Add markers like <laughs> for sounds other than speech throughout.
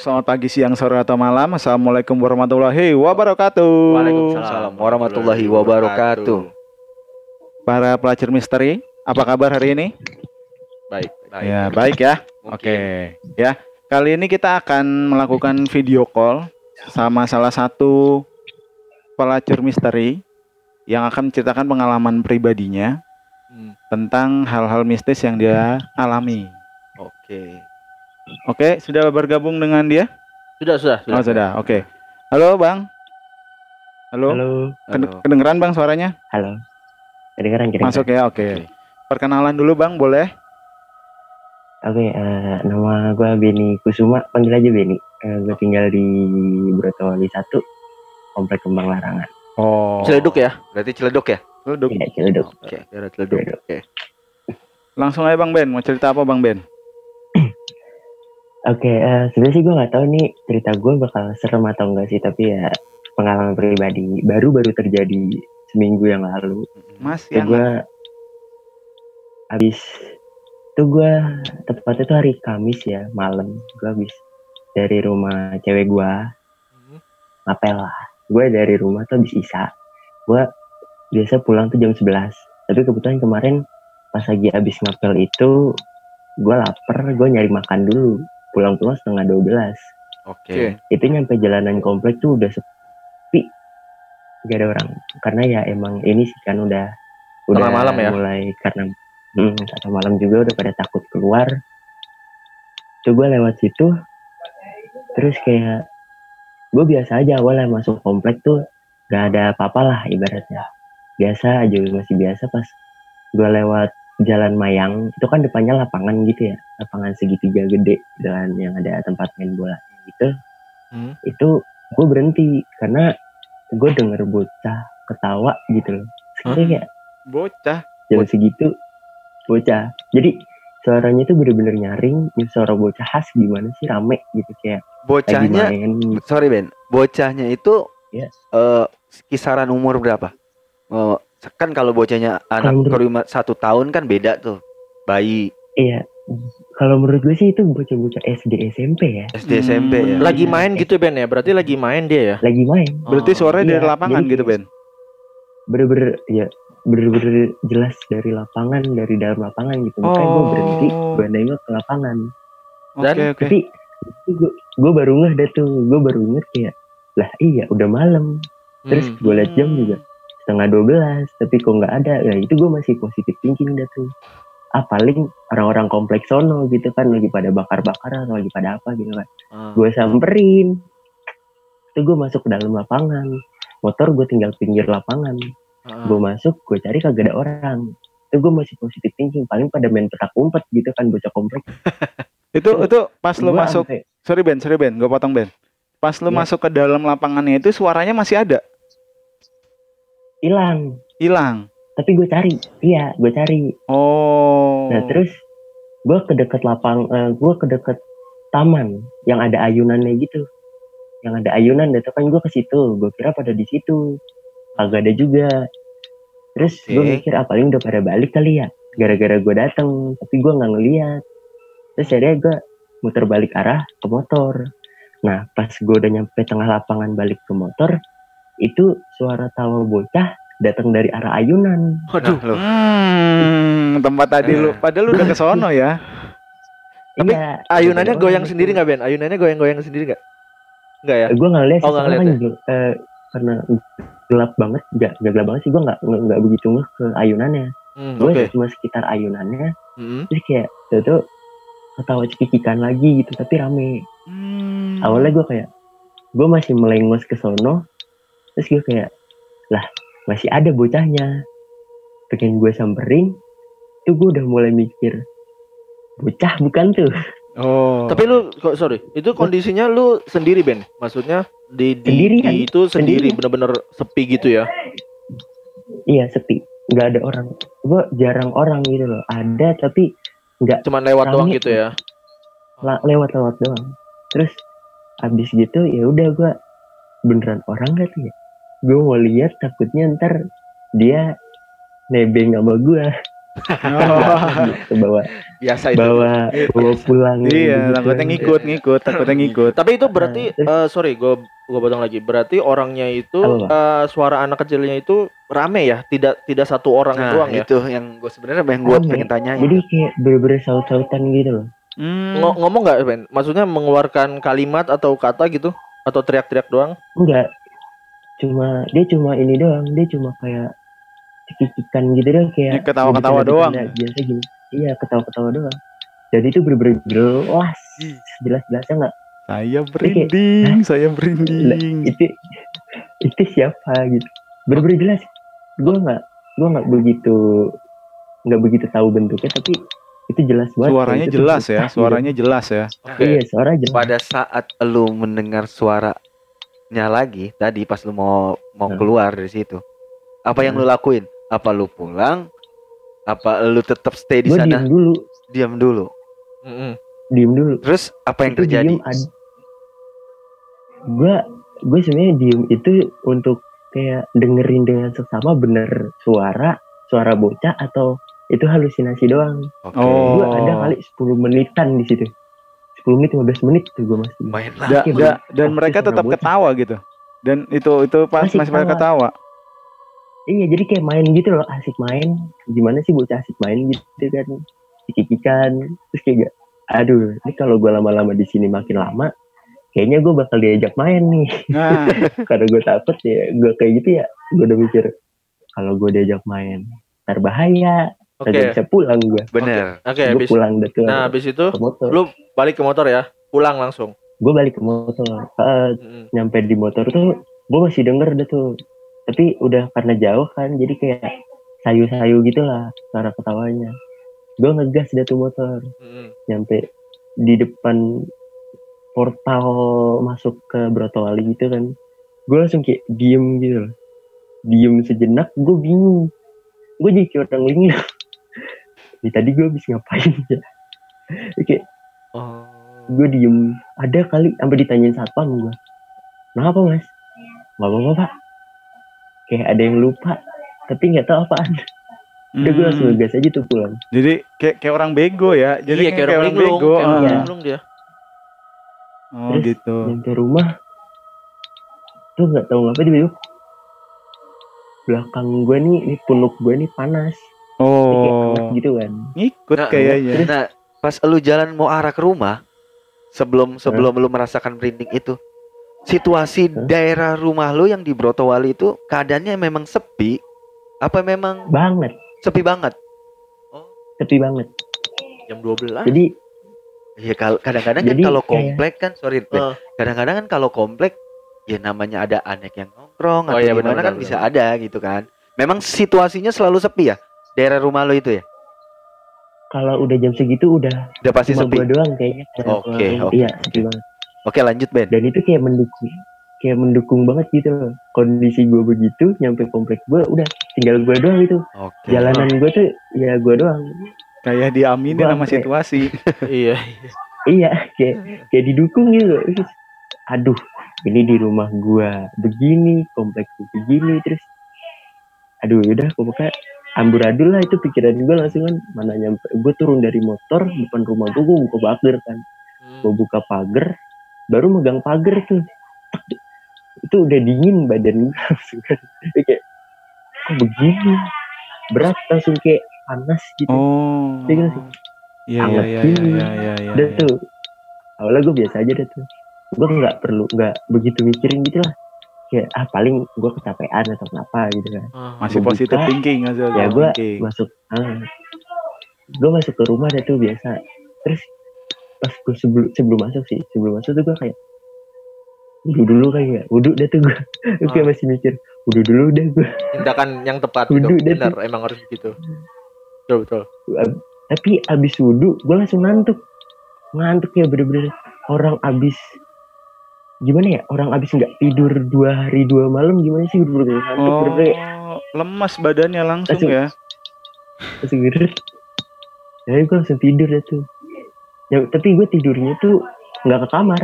Selamat pagi, siang, sore, atau malam. Assalamualaikum warahmatullahi wabarakatuh. Waalaikumsalam warahmatullahi wabarakatuh. Para pelacur misteri, apa kabar hari ini? Baik, baik. Ya, baik ya. Oke, ya. Kali ini kita akan melakukan video call sama salah satu pelacur misteri yang akan menceritakan pengalaman pribadinya Hmm, tentang hal-hal mistis yang dia alami. Oke. Oke, sudah bergabung dengan dia? Sudah, sudah, Oh, sudah. Oke. Halo, Bang. Halo. Halo, Ked- Halo. kedengeran, Bang, suaranya? halo. Kedengeran, kedengeran. Masuk ya, oke. Perkenalan dulu, Bang, boleh? Oke, eh, nama gue Beni Kusuma, panggil aja Beni. Eh, gue tinggal di Brotowali 1, Komplek Kembang Larangan. Oh. Ciledug ya? Berarti Ciledug ya? Ciledug. Iya, Ciledug. Oke, daerah Ciledug. Ciledug. Oke. Langsung aja, Bang Ben. Mau cerita apa, Bang Ben? Oke, eh, sebenarnya sih gue nggak tahu nih cerita gue bakal serem atau enggak sih, tapi ya pengalaman pribadi baru-baru terjadi seminggu yang lalu. Mas, Itu yang gue habis itu gue tepatnya tuh hari Kamis ya malam. Gue habis dari rumah cewek gue Hmm. ngapel lah. Gue dari rumah tuh habis isa. Gue biasa pulang tuh jam 11 tapi kebetulan kemarin pas lagi habis ngapel itu gue lapar gue nyari makan dulu pulang-pulang setengah 12 Oke. itu nyampe jalanan komplek tuh udah sepi. Gak ada orang. Karena ya emang ini sih kan udah udah Tengah malam ya? mulai karena hmm, malam juga udah pada takut keluar. Tuh gue lewat situ. Terus kayak gue biasa aja awalnya masuk komplek tuh gak ada apa-apa lah ibaratnya. Biasa aja masih biasa pas gue lewat jalan Mayang itu kan depannya lapangan gitu ya lapangan segitiga gede dan yang ada tempat main bola gitu Hmm. itu gue berhenti karena gue denger bocah ketawa gitu loh. Sebenarnya kayak bocah. jam segitu bocah jadi suaranya tuh bener-bener nyaring suara bocah khas gimana sih rame gitu kayak Bocahnya, main sorry Ben, bocahnya itu Iya. eh, kisaran umur berapa? Eh, kan kalau bocahnya anak kelima satu tahun kan beda tuh, bayi iya kalau menurut gue sih itu bocah-bocah SD SMP ya SD SMP ya. Hmm. Lagi main gitu Ben ya? Berarti lagi main dia ya? lagi main Berarti Oh, suaranya iya, dari lapangan jadi- gitu, Ben. bener-bener ya bener-bener jelas dari lapangan dari dalam lapangan gitu makanya gue berhenti Oh. gue nengok ke lapangan Dan- Oke, oke. tapi gue gue baru ngeh dah tuh gue baru ngeh kayak lah iya udah malam terus Hmm. gue liat jam juga setengah 12 tapi kok nggak ada? Ya itu gue masih positif thinking dah tuh. Ah paling orang-orang kompleks sono gitu kan lagi pada bakar-bakar atau lagi pada apa gitu kan. Ah. gue samperin. Itu gue masuk ke dalam lapangan. Motor gue tinggal pinggir lapangan. Ah. gue masuk gue cari kagak ada orang. Itu gue masih positif thinking paling pada main petak umpet gitu kan bocah kompleks. <laughs> Itu itu pas Gua masuk, sorry Ben, sorry Ben, gue potong Ben. Pas lu Iya. masuk ke dalam lapangannya itu suaranya masih ada, hilang hilang. tapi gue cari iya gue cari Oh. Nah terus gue ke deket lapang, gue ke deket taman yang ada ayunannya gitu, yang ada ayunan. Dan kan gue ke situ, gue kira pada di situ, kagak ada juga. Terus gue Oke. mikir ah paling udah pada balik kali ya, gara-gara gue dateng, tapi gue nggak ngeliat. Terus akhirnya gue muter balik arah ke motor. Nah pas gue udah nyampe tengah lapangan balik ke motor, itu suara tawa bocah datang dari arah ayunan. Waduh, Nah, Hmm, tempat tadi lu, padahal lu udah ke sono ya. Tapi Iya, ayunannya ada goyang orang sendiri nggak Ben? Ayunannya goyang-goyang sendiri nggak? Nggak ya? gue nggak lihat Oh, sih nggak kan gel- eh, karena gelap banget nggak nggak gelap banget sih gue nggak nggak begitu ngeh ke ayunannya Hmm, gue Oke. cuma sekitar ayunannya Hmm. terus kayak itu tuh ketawa cekikikan lagi gitu tapi rame Hmm. awalnya gue kayak gue masih melengos ke sono terus gue kayak lah masih ada bocahnya pengen gue samperin itu gue udah mulai mikir bocah bukan tuh Oh. Tapi lu kok sorry, itu kondisinya lu sendiri Ben? Maksudnya di di, Sendirian. di itu sendiri Sendiri. bener-bener sepi gitu ya? iya sepi nggak ada orang gue jarang orang gitu loh ada tapi nggak Cuman lewat Rame. doang gitu ya? la- lewat-lewat doang. Terus abis gitu ya udah gua beneran orang gak tuh ya? Gue mau lihat takutnya ntar dia nebeng sama gua. Oh, <laughs> gitu, bawa Biasa itu. bawa bawa pulang iya, gitu. takutnya ngikut, ngikut, takutnya ngikut. Tapi itu berarti Nah, eh, sorry, gue gue potong lagi. Berarti orangnya itu eh, suara anak kecilnya itu rame ya, tidak tidak satu orang Nah, doang ya. itu yang gue sebenarnya yang gue pengen tanya. jadi kayak bener-bener saut-sautan gitu loh Hmm. Ngo- ngomong nggak, Ben? Maksudnya mengeluarkan kalimat atau kata gitu? Atau teriak-teriak doang? enggak cuma dia cuma ini doang dia cuma kayak cekikikan gitu deh kayak Ini ketawa-ketawa doang. biasa gini iya ketawa-ketawa doang jadi itu bener-bener jelas jelas-jelasnya nggak Saya berinding, saya berinding. itu itu siapa gitu bener-bener jelas gue nggak gue nggak begitu nggak begitu tahu bentuknya tapi itu jelas banget Suaranya Itu jelas ya, gitu. <laughs> suaranya jelas ya. iya suara jelas Pada saat lu mendengar suaranya lagi tadi pas lu mau mau Hmm. keluar dari situ, apa yang lu lakuin? Apa lu pulang? Apa lu tetap stay di gue sana? diem dulu Diam dulu. Mm-mm. diem dulu Terus apa yang Itu terjadi? gue gue sebenarnya diem itu untuk kayak dengerin dengan seksama bener suara suara bocah atau itu halusinasi doang Oke. Oh. gue ada kali 10 menitan di situ 10 menit 15 menit tuh gue masih Main lah. Da- da- dan mereka tetap bocah. ketawa gitu. Dan itu itu pas Masih masih pada ketawa. iya jadi kayak main gitu loh asik main gimana sih bocah asik main gitu kan cikikikan terus kayak gak, aduh ini kalau gue lama-lama di sini makin lama kayaknya gue bakal diajak main nih Nah, <laughs> karena gue takut ya gue kayak gitu ya gue udah mikir kalau gue diajak main ntar bahaya Oke. kagak bisa pulang gue Bener. Oke, gue habis pulang deh ke, Nah, habis itu ke motor lu balik ke motor ya. Pulang langsung. gue balik ke motor Eh, Mm-mm. nyampe di motor tuh gue masih denger deh tuh tapi udah karena jauh kan jadi kayak sayu-sayu gitu lah suara ketawanya gue ngegas deh tuh motor Mm-mm. nyampe di depan portal masuk ke Brotowali gitu kan gue langsung kayak diem gitu loh diem sejenak gue bingung gue jadi kayak orang linglung Nih tadi gue habis ngapain ya <laughs> kayak Oh. gue diem ada kali sampai ditanyain satpam gue kenapa mas nggak apa-apa pak kayak ada yang lupa tapi nggak tahu apaan udah gue langsung hmm. ngegas aja tuh pulang Jadi kayak kayak orang bego ya. Jadi iya, kayak orang linglung, bego. kayak orang ah. Iya. linglung dia. Oh Terus, gitu. nyampe rumah tuh nggak tahu ngapa tiba-tiba belakang gue nih ini punuk gue nih panas Kayak Oh, hangat gitu kan ngikut Nah, kayaknya. Nah, pas lu jalan mau arah ke rumah, sebelum sebelum lu merasakan merinding itu, situasi Hah? daerah rumah lu yang di Brotowali itu keadaannya memang sepi, apa memang banget sepi banget? sepi banget Jam 12. jadi Iya kalau kadang-kadang kan kalau kayak- komplek kan sorry Eh. kadang-kadang kan kalau komplek ya namanya ada anek yang nongkrong Oh atau iya, gimana benar, kan bisa ada gitu kan. Memang situasinya selalu sepi ya daerah rumah lo itu ya. Kalau udah jam segitu udah Udah pasti cuma sepi. gue doang kayaknya Oke, oke. iya sepi banget Oke lanjut Ben. dan itu kayak mendukung kayak mendukung banget gitu loh kondisi gue begitu nyampe komplek gue udah tinggal gue doang itu Oke. jalanan gue tuh ya gue doang Kayak diaminin Gua sama situasi. <laughs> iya. iya kayak kayak didukung gitu aduh ini di rumah gua begini kompleks gua begini terus aduh udah pokoknya amburadul lah itu pikiran gue langsung kan. Mana nyampe gue turun dari motor depan rumah gue gue buka pagar kan. Hmm. gue buka pagar baru megang pagar tuh. Itu udah dingin badan gue <laughs> langsung kan. Kayak, kok begini? Berat langsung kayak panas gitu. Oh. Iya kan sih? Iya iya iya gini. iya iya iya. dan tuh. Awalnya gue biasa aja deh tuh. Gue nggak perlu nggak begitu mikirin gitu lah kayak ah paling gue kecapean atau kenapa gitu kan Ah. Masih Gua positif buka, thinking aja. ya gue masuk ah, gue masuk ke rumah deh tuh biasa terus pas gue sebelum sebelum masuk sih sebelum masuk tuh gue kayak wudhu dulu kayak wudhu deh tuh gue <laughs> kayak Ah. masih mikir wudhu dulu deh gue Tindakan yang tepat gitu. Wudhu deh Benar, emang harus begitu. Betul betul. tapi abis wudhu gue langsung ngantuk ngantuk ya bener-bener orang abis gimana ya? Orang abis nggak tidur dua hari dua malam gimana sih? Bener-bener ngantuk Oh, lemas badannya langsung Langsung. ya. langsung gitu jadi gue langsung tidur ya tuh. Ya, tapi gue tidurnya tuh nggak ke kamar.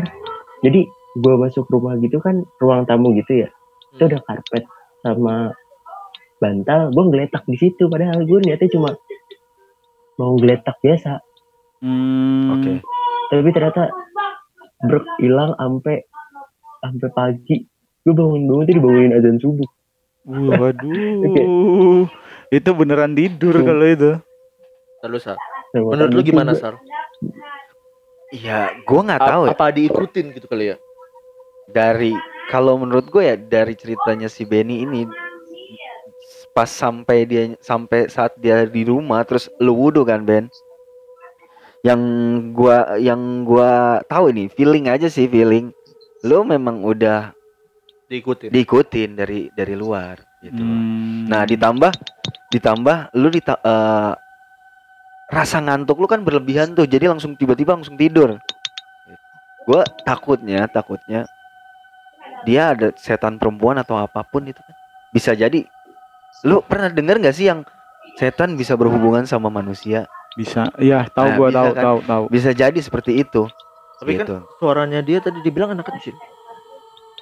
Jadi gue masuk rumah gitu kan ruang tamu gitu ya. Itu Hmm. ada karpet sama bantal. Gue ngeletak di situ padahal gue niatnya cuma mau geletak biasa. Hmm, Oke. tapi ternyata brek hilang sampai sampai pagi gue bangun bangun tuh dibangunin azan subuh Waduh. itu beneran tidur Tuh. kalau itu. Terus Sar. Sama Menurut lu tadi gimana. Sar? Iya, gue nggak tahu ya. Apa diikutin gitu kali ya? Dari kalau menurut gue ya dari ceritanya si Benny ini pas sampai dia sampai saat dia di rumah terus lu wudhu kan Ben yang gua yang gua tahu ini feeling aja sih feeling lu memang udah Diikutin. diikutin dari dari luar gitu. Hmm. Nah, ditambah ditambah lu dita eh, rasa ngantuk lu kan berlebihan tuh. Jadi langsung tiba-tiba langsung tidur. Gua takutnya, takutnya dia ada setan perempuan atau apa pun itu kan. Bisa jadi lu pernah dengar nggak sih yang setan bisa berhubungan sama manusia? bisa. Iya, tahu Nah, bisa tahu kan? tahu tahu. Bisa jadi seperti itu. Tapi kan gitu. suaranya dia tadi dibilang anak kecil.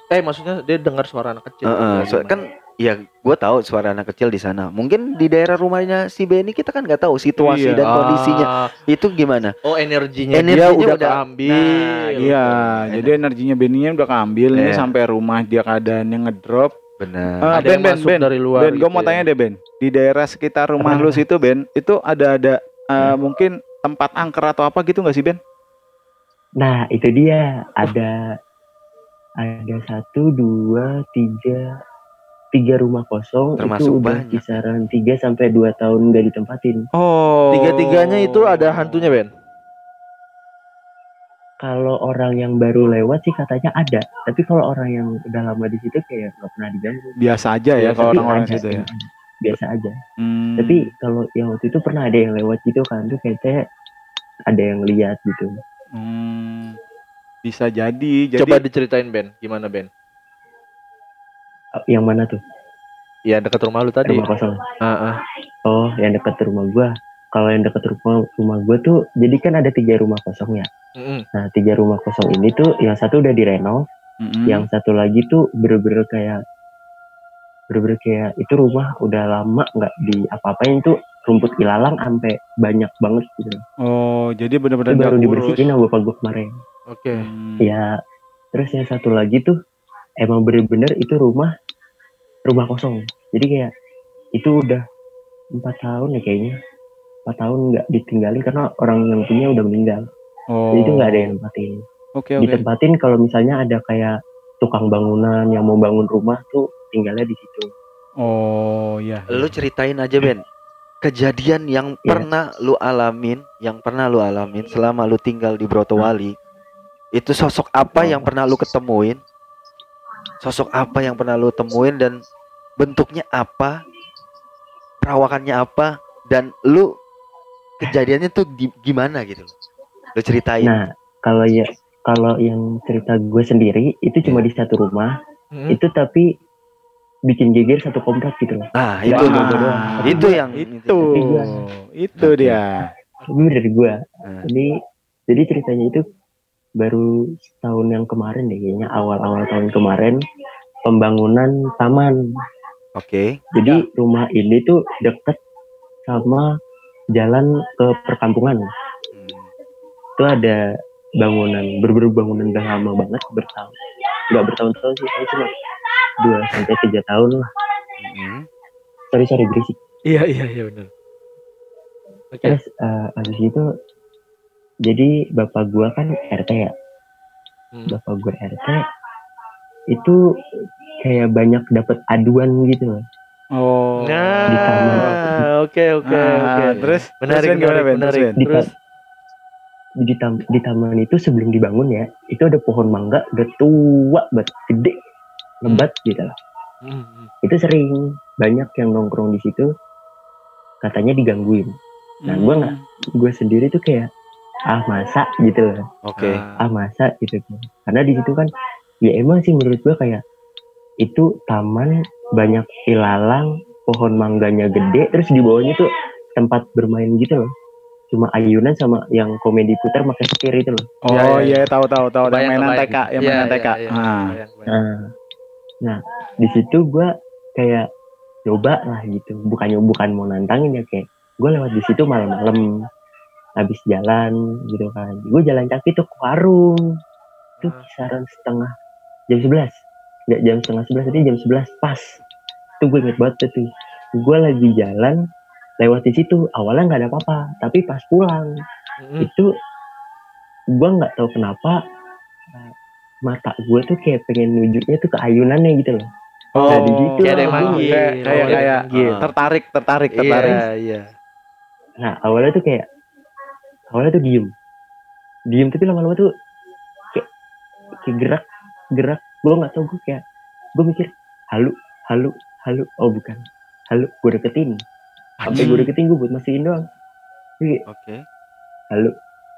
Eh maksudnya dia dengar suara anak kecil. Heeh, Kayak so- kan ya gue tahu suara anak kecil di sana. Mungkin di daerah rumahnya si Benny kita kan nggak tahu situasi Iya. dan kondisinya Ah, itu gimana. oh energinya, Energinya dia udah, udah- keambil. Nah, Iya, jadi energinya Beninya udah keambil ini Iya. sampai rumah dia keadaannya ngedrop. Benar. Ah, Ada Ben, yang Ben, masuk Ben, dari luar. Ben, gue gitu mau ya. tanya deh Ben, di daerah sekitar rumah lu situ Ben, itu ada ada uh, mungkin tempat angker atau apa gitu nggak sih Ben? Nah, itu dia. Ada ada satu, dua, tiga, tiga rumah kosong Termasuk itu udah banyak. kisaran 3 sampai 2 tahun nggak ditempatin. Oh, Tiga-tiganya itu ada hantunya Ben. Kalau orang yang baru lewat sih katanya ada, tapi kalau orang yang udah lama di situ kayak nggak pernah diganggu. Biasa aja ya kalau orang-orang situ ya. Biasa aja. Hmm. Tapi kalau yang waktu itu pernah ada yang lewat gitu kan tuh kayaknya ada yang lihat gitu. Hmm, bisa jadi. Jadi Coba diceritain Ben, gimana Ben? Yang mana tuh? Yang dekat rumah lu tadi. Rumah kosong. Ah, ah. Oh, yang dekat rumah gua. Kalau yang dekat rumah rumah gua tuh, jadi kan ada tiga rumah kosong ya. Mm-mm. Nah, tiga rumah kosong ini tuh, yang satu udah direnov, Mm-mm. yang satu lagi tuh bener-bener kayak bener-bener kayak itu rumah udah lama nggak di apa-apain tuh rumput ilalang sampai banyak banget gitu. Oh, jadi benar-benar baru dibersihin sama bapak gua kemarin. Oke. Hmm. Ya, terus yang satu lagi tuh emang bener-bener itu rumah rumah kosong. Jadi kayak itu udah empat tahun ya kayaknya empat tahun nggak ditinggalin karena orang yang punya udah meninggal. Oh. Jadi itu nggak ada yang nempatin. Oke oke. Ditempatin kalau misalnya ada kayak tukang bangunan yang mau bangun rumah tuh tinggalnya di situ. Oh ya. Lu ceritain aja Ben. Kejadian yang Iya. pernah lu alamin, yang pernah lu alamin selama lu tinggal di Brotowali. Itu sosok apa Oh. yang pernah lu ketemuin? Sosok apa yang pernah lu temuin dan bentuknya apa? Perawakannya apa? Dan lu kejadiannya tuh gi- gimana gitu. Lu ceritain. Nah, kalau ya kalau yang cerita gue sendiri itu cuma di satu rumah, Mm. itu tapi bikin geger satu komplek gitu loh. Nah, Ya, itu Wah. tuh. doang. Itu yang itu itu dia. Ini dari gue. Nah. Jadi jadi ceritanya itu baru tahun yang kemarin deh kayaknya awal-awal tahun kemarin pembangunan taman. Oke. Jadi rumah ini tuh deket sama jalan ke perkampungan. Hmm. Itu ada bangunan berburu bangunan udah lama banget bertahun nggak bertahun-tahun sih tapi cuma dua sampai tiga tahun lah Hmm. sorry sorry berisik Iya iya iya benar. Oke. terus eh, habis itu jadi bapak gua kan RT ya Hmm. bapak gua RT itu kayak banyak dapat aduan gitu loh Oh. Di taman. Nah, oke oke Ah, oke. Terus Menarik, terus, menarik, Ben? menarik. Di Terus di, tam- di taman itu sebelum dibangun ya itu ada pohon mangga udah tua banget gede lebat gitu lah Mm, mm. itu sering banyak yang nongkrong di situ katanya digangguin. Nah, gua nggak- gue sendiri tuh kayak ah masa? gitu loh. Oke. ah. Masa? gitu. Karena di situ kan ya emang sih menurut gue kayak itu taman banyak ilalang pohon mangganya gede terus di bawahnya tuh tempat bermain gitu loh. Cuma ayunan sama yang komedi putar pakai setir itu loh. Oh Iya, iya, iya tahu tahu tahu. Yang mainan. TK, yang Iya, mainan iya, TK. Ah. Nah, nah di situ gue kayak coba lah gitu. Bukannya bukan mau nantangin ya kayak gue lewat di situ malam-malam habis jalan gitu kan. Gue jalan kaki tuh ke warung. Itu Ah. kisaran setengah jam 11 nggak jam setengah 11 tadi jam 11 pas. Itu gue inget banget tuh gue lagi jalan lewat di situ. Awalnya nggak ada apa-apa tapi pas pulang Mm-mm. itu gue nggak tahu kenapa mata gue tuh kayak pengen nunjuknya tuh ke ayunannya gitu loh Oh, Nah, di situ kayak ada yang manggil. kayak kayak Oh, kayak manggil. tertarik, tertarik, tertarik. Iya, iya. Nah awalnya tuh kayak awalnya tuh diem, diem tapi lama-lama tuh kayak, kayak gerak, gerak. Gue nggak tahu gue kayak gue mikir halu, halu, halu. Oh bukan, halu. Gue deketin. Sampai gue deketin gue buat mastiin doang. Jadi, Oke. halu.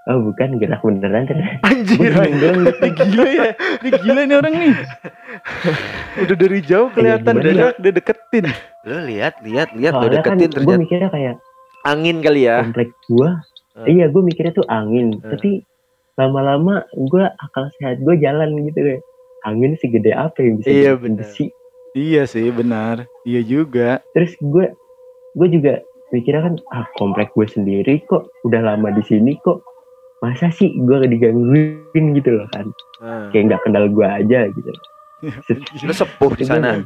Oh bukan gerak beneran ternyata. Gue Anjir. <laughs> Ini gila ya, ini gila nih orang nih. Udah dari jauh kelihatan Iya, gimana gerak, dia deketin. Lu lihat, lihat, lihat lu Soalnya kan deketin gue ternyata. mikirnya kayak Angin kali ya. komplek gue. Eh. Iya gue mikirnya tuh angin. Eh. Tapi lama-lama gue akal sehat gue jalan gitu kayak angin segede apa yang bisa Iya, bener. besi Iya sih, benar. Iya juga. terus gue gue juga mikirnya kan ah komplek gue sendiri kok udah lama di sini kok masa sih gue digangguin gitu loh kan Nah. kayak nggak kenal gue aja gitu <laughs> Lu sepuh di sana. <laughs>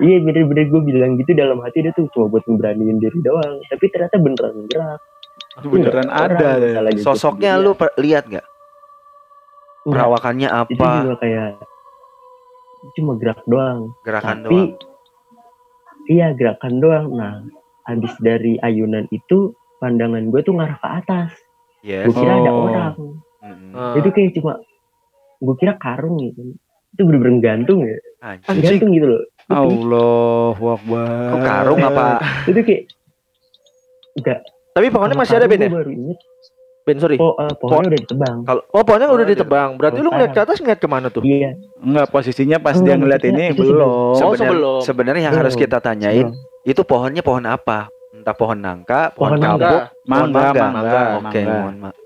iya bener-bener gue bilang gitu dalam hati dia tuh cuma buat ngeberaniin diri doang tapi ternyata beneran gerak Itu beneran ada. deh. Sosoknya lu per- lihat nggak? Perawakannya itu apa? juga kayak cuma gerak doang Gerakan tapi doang. iya gerakan doang nah habis dari ayunan itu pandangan gue tuh ngarah ke atas Yes. gue kira ada Oh. orang Mm-mm. Ah. itu kayak cuma gue kira karung gitu itu bener-bener gantung ya Anjing. gantung gitu loh Allahu Akbar. Kok karung apa? itu kayak enggak Tapi pohonnya masih ada Ben ya? baru inget Ben sorry. po, eh, pohonnya udah ditebang Oh pohonnya udah Oh, ditebang. Berarti lu ngeliat ke atas ngeliat ke mana tuh? iya Enggak, posisinya pas Enggak, dia ngeliat ini belum. Oh, Sebenar- sebelum. Sebenarnya yang harus kita tanyain Belum. itu pohonnya pohon apa? Entah pohon nangka, pohon, Pohon mangga. pohon Mangga, mangga. mangga, Oke, mangga. pohon ma-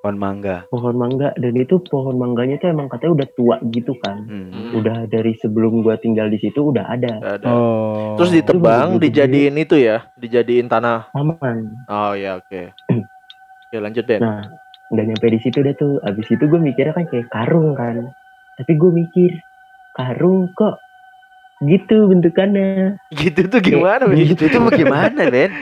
pohon mangga. pohon mangga dan itu pohon mangganya tuh emang katanya udah tua gitu kan Hmm. udah dari sebelum gua tinggal di situ udah ada Ada. Oh. Terus ditebang, Itu dijadiin itu ya, dijadiin tanah. aman Oh ya oke. <clears throat> Oke lanjut Ben. nah nggak nyampe di situ deh tuh abis itu gue mikirnya kan kayak karung kan tapi gue mikir karung kok gitu bentukannya Gitu tuh gimana Ben? Gitu itu bagaimana, Ben?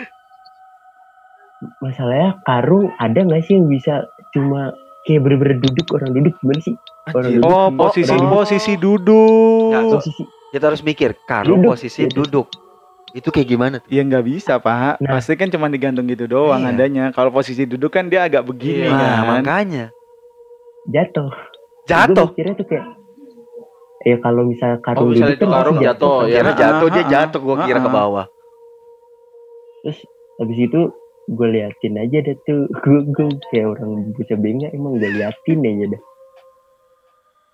masalahnya karung ada nggak sih yang bisa cuma kayak bener-bener duduk orang duduk gimana sih orang duduk Oh, posisi orang duduk, posisi duduk. Nggak, posisi Kita harus mikir, karung Duduk, posisi gitu. duduk. Itu kayak gimana tuh? Ya nggak bisa pak, Nah. pasti kan cuma digantung gitu doang Iya. adanya. Kalau posisi duduk kan dia agak begini Iya. Nah, kan. makanya. jatuh Jatuh. gue mikirnya tuh kayak ya kalau misalnya karung Oh, misalnya duduk itu karung pasti jatuh, kan. ya. Kira Ah, jatuh dia ah, jatuh, gua kira ah, ke ah. bawah. habis itu gue liatin aja deh tuh <laughs> gue gue kayak orang bocah bengak emang gue liatin aja deh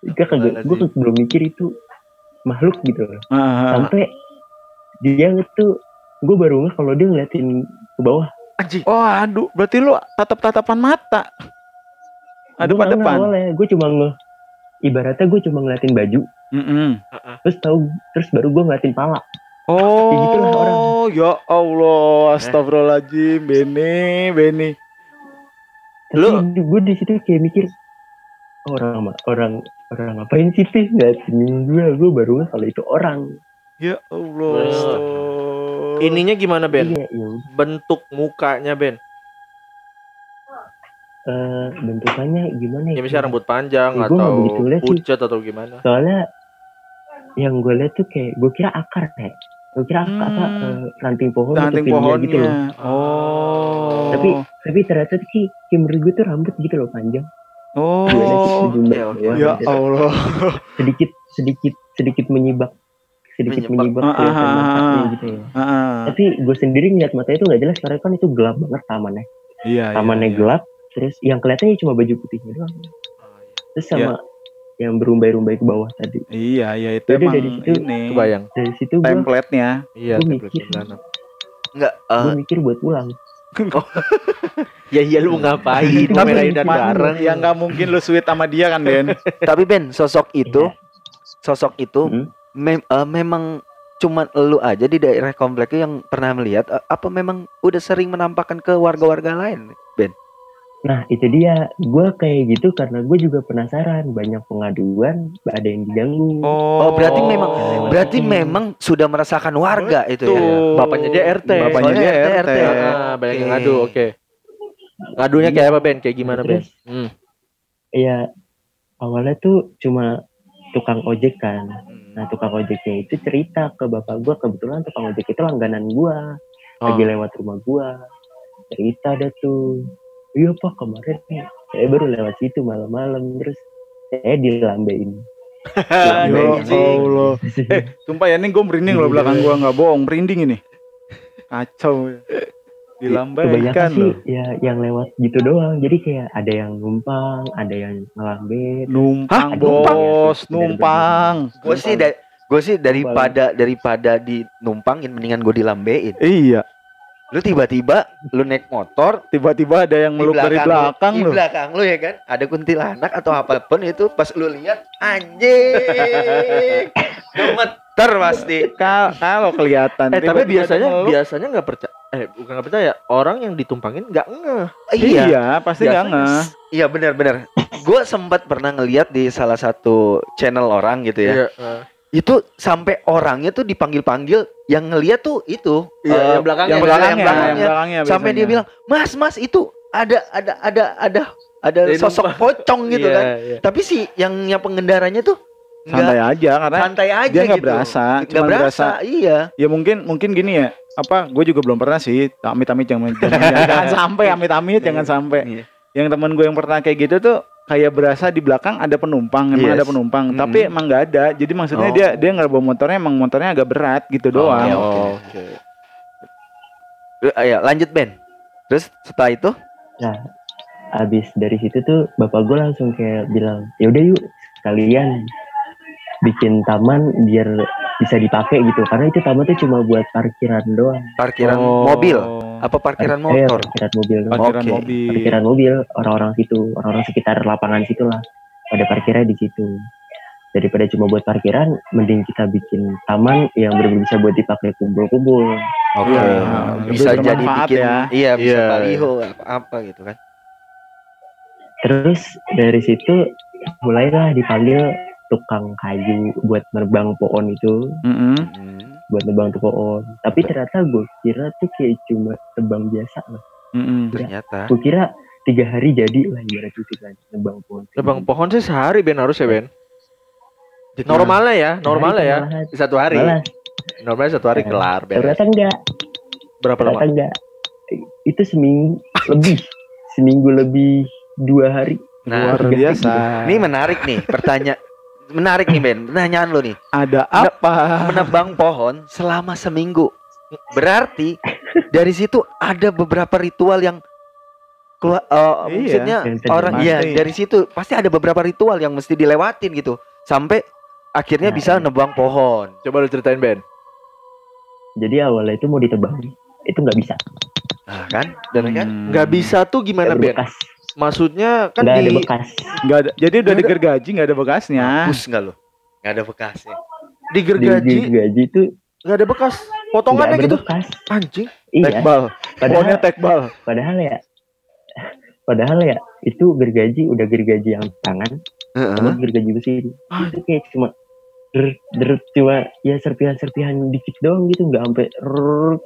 gue kagak gue belum mikir itu makhluk gitu loh Ah, ah, ah. sampai dia ngetu gue baru nggak kalau dia ngeliatin ke bawah Anjing. Oh aduh, berarti lu tatap-tatapan mata. Ada Gua pada nggak depan. gue cuma nge ibaratnya gue cuma ngeliatin baju Mm-mm. terus tahu terus baru gue ngeliatin pala Oh, gitulah orang. ya Allah, astagfirullahaladzim, Beni, Beni. Lu- gue di situ kayak mikir "Oh, orang orang orang ngapain sih sih ngeliatin gue gue baru nggak kalau itu orang Ya Allah. Ininya gimana Ben? iya iya Bentuk mukanya Ben? Eh, bentukannya gimana Ya misalnya rambut panjang Ya, atau pucat atau gimana? soalnya yang gue lihat tuh kayak gue kira akar kayak gue kira akar apa Hmm. eh, ranting pohon atau Ranting pohonnya. gitu loh Oh. tapi tapi ternyata tuh sih kayak menurut gue tuh rambut gitu loh panjang oh. Gimana sih, doang Ya gitu. Allah. sedikit sedikit sedikit menyibak sedikit Menyibak. menyibak Ah, kelihatan ah, ah, matanya ah. gitu ya Ah, tapi gue sendiri ngeliat matanya itu nggak jelas karena kan itu gelap banget tamannya Iya, iya, tamannya iya. gelap terus yang kelihatannya cuma baju putihnya doang terus sama yang berumbai-rumbai ke bawah tadi Iya, iya itu Jadi emang dari situ ini Kebayang. dari situ gue template-nya. Iya, Gua template mikir. Enggak, eh, gue mikir buat pulang <laughs> Ya iya lu ngapain? Tapi ma- bareng. Ya nggak mungkin lu sweet sama dia kan, Den. <laughs> tapi Ben, sosok itu, Iya. sosok itu Hmm. mem- eh, memang cuman lu aja di daerah kompleknya yang pernah melihat a- apa memang udah sering menampakkan ke warga-warga lain Ben Nah itu dia, gue kayak gitu karena gue juga penasaran banyak pengaduan, ada yang diganggu. Oh, berarti memang Oh. berarti Hmm. memang sudah merasakan warga itu ya. Bapaknya dia RT. Bapaknya Soalnya dia RT, RT. Ah, banyak yang ngadu, oke. Ngadunya kayak apa Ben? Kayak gimana Ben? Terus Hmm. ya awalnya tuh cuma tukang ojek kan. Nah tukang ojeknya itu cerita ke bapak gue kebetulan tukang ojek itu langganan gue Oh. lagi lewat rumah gue cerita ada tuh iya pak kemarin saya baru lewat situ malam-malam terus saya dilambein <laughs> Ya. Allah. <laughs> Eh, sumpah ya ini gue merinding loh belakang gue nggak bohong, merinding ini. Kacau. ya. Dilambaikan sih loh. ya yang lewat gitu doang jadi kayak ada yang numpang ada yang ngelamben Numpang Hah? bos, Numpang? numpang. Gue sih da- gue sih daripada daripada di numpangin mendingan gue dilambein. Iya, Lu tiba-tiba lu naik motor tiba-tiba ada yang meluk dari belakang lu, di belakang lu ya kan ada kuntilanak atau apa pun itu pas lu lihat anjing <laughs> gemeter pasti Ka- Kalau kelihatan. Eh tapi biasanya meluk. biasanya nggak percaya. Eh bukan nggak percaya. Orang yang ditumpangin nggak ngeh. iya Iya, pasti nggak ngeh. iya benar-benar gue sempat pernah ngeliat di salah satu channel orang gitu ya Iya. eh. itu sampai orangnya tuh dipanggil-panggil yang ngeliat tuh itu Iya, eh, yang belakangnya. Yang yang belakangnya, yang belakangnya. belakangnya sampai dia biasanya. bilang mas mas itu ada ada ada ada ada Dia sosok numpang. pocong gitu Iya, kan iya. tapi si yang yang pengendaranya tuh santai nggak aja karena santai aja dia nggak gitu. berasa, nggak berasa, berasa. iya Ya mungkin mungkin gini ya. Apa? Gue juga belum pernah sih. Amit-amit jangan jangan, jangan, jangan <laughs> sampai amit-amit jangan sampai. Iya. Yang temen gue yang pernah kayak gitu tuh kayak berasa di belakang ada penumpang, emang Yes. ada penumpang, Mm-mm. tapi emang nggak ada. Jadi maksudnya Oh. dia dia nggak bawa motornya, emang motornya agak berat gitu doang. iya, oke. Eh, ayo lanjut Ben terus setelah itu nah abis dari situ tuh bapak gue langsung kayak bilang ya udah yuk sekalian bikin taman biar bisa dipakai gitu karena itu taman tuh cuma buat parkiran doang parkiran Oh. mobil apa parkiran Eh, motor parkiran mobil. Parkiran Oke. mobil. parkiran mobil orang-orang situ orang-orang sekitar lapangan situ lah pada parkirnya di situ daripada cuma buat parkiran mending kita bikin taman yang benar-benar bisa buat dipakai kumpul-kumpul oke Iya, bisa jadi bikin ya. iya bisa Iya. baliho apa apa gitu kan terus dari situ mulailah dipanggil tukang kayu buat nerbang pohon itu Mm-mm. Hmm. buat nebang tuh pohon tapi ternyata gue kira tuh kayak cuma tebang biasa lah Mm-mm. ternyata gue kira tiga hari jadi lah ibarat itu kan nebang pohon Nebang pohon sih sehari Ben harus ya Ben. Normalnya ya, normalnya ya. Di satu hari. malah Normalnya satu hari Eh, kelar beres. ternyata enggak Berapa lama? ternyata enggak itu seminggu <laughs> lebih seminggu lebih dua hari nah Luar biasa. ini menarik nih pertanyaan menarik nih Ben pertanyaan lo nih ada apa? menebang pohon selama seminggu berarti dari situ ada beberapa ritual yang keluar eh, Iya, maksudnya orang iya Pasti. dari situ pasti ada beberapa ritual yang mesti dilewatin gitu sampai akhirnya Nah, bisa iya. nebang pohon Coba lu ceritain Ben. jadi awalnya itu mau ditebang itu nggak bisa nah kan dan kan Hmm. Nggak bisa tuh gimana Ben? bekas Maksudnya kan ada di bekas Nggak ada. Jadi udah ada. digergaji nggak ada bekasnya. hapus nggak lo nggak ada bekasnya di di gergaji gaji itu nggak ada bekas. Potongannya gitu. berbekas Anjing. iya Tekbal. Padahal tekbal. padahal ya padahal ya itu gergaji udah gergaji yang tangan Heeh. sama gergaji besi itu kayak cuma der, der, cuma ya serpihan-serpihan dikit doang gitu nggak sampai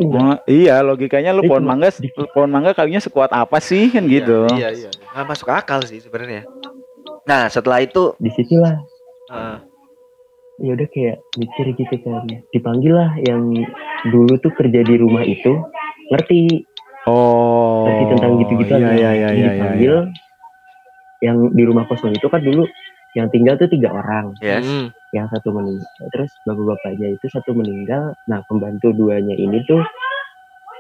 nggak. Wah, iya logikanya lu Eh, pohon mangga dikit. pohon mangga kayunya sekuat apa sih kan gitu. Iya, iya. nggak masuk akal sih sebenarnya nah setelah itu di situlah eh, ya udah kayak mikir gitu kan dipanggil lah yang dulu tuh kerja di rumah itu ngerti Oh. ngerti tentang gitu-gitu Iya iya iya iya. iya. dipanggil yang di rumah kosong itu kan dulu yang tinggal tuh tiga orang yes Hmm. Yang satu meninggal terus bapak-bapaknya itu satu meninggal nah pembantu duanya ini tuh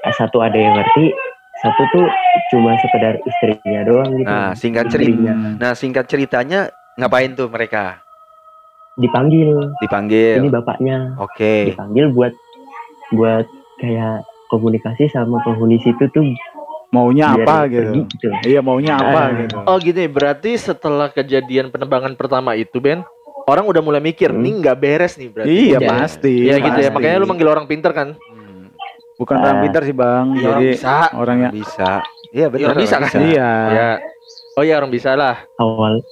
eh, satu ada yang ngerti satu tuh cuma sekedar istrinya doang gitu nah singkat cerita Istrinya. Hmm. nah singkat ceritanya ngapain tuh mereka dipanggil dipanggil ini bapaknya oke dipanggil buat buat kayak komunikasi sama penghuni situ tuh Maunya biar apa gitu. gitu Iya maunya apa Ah. gitu. Oh gini, berarti setelah kejadian penebangan pertama itu Ben, orang udah mulai mikir Hmm. nih nggak beres nih berarti. Iya Iya. pasti. Iya gitu ya. Makanya lu manggil orang pinter kan. Hmm, bukan orang Ah. pintar sih bang. Iya, orang Jadi bisa. orang yang bisa. Iya benar. orang bisa kan? iya. Ya. Oh iya orang bisa lah. awal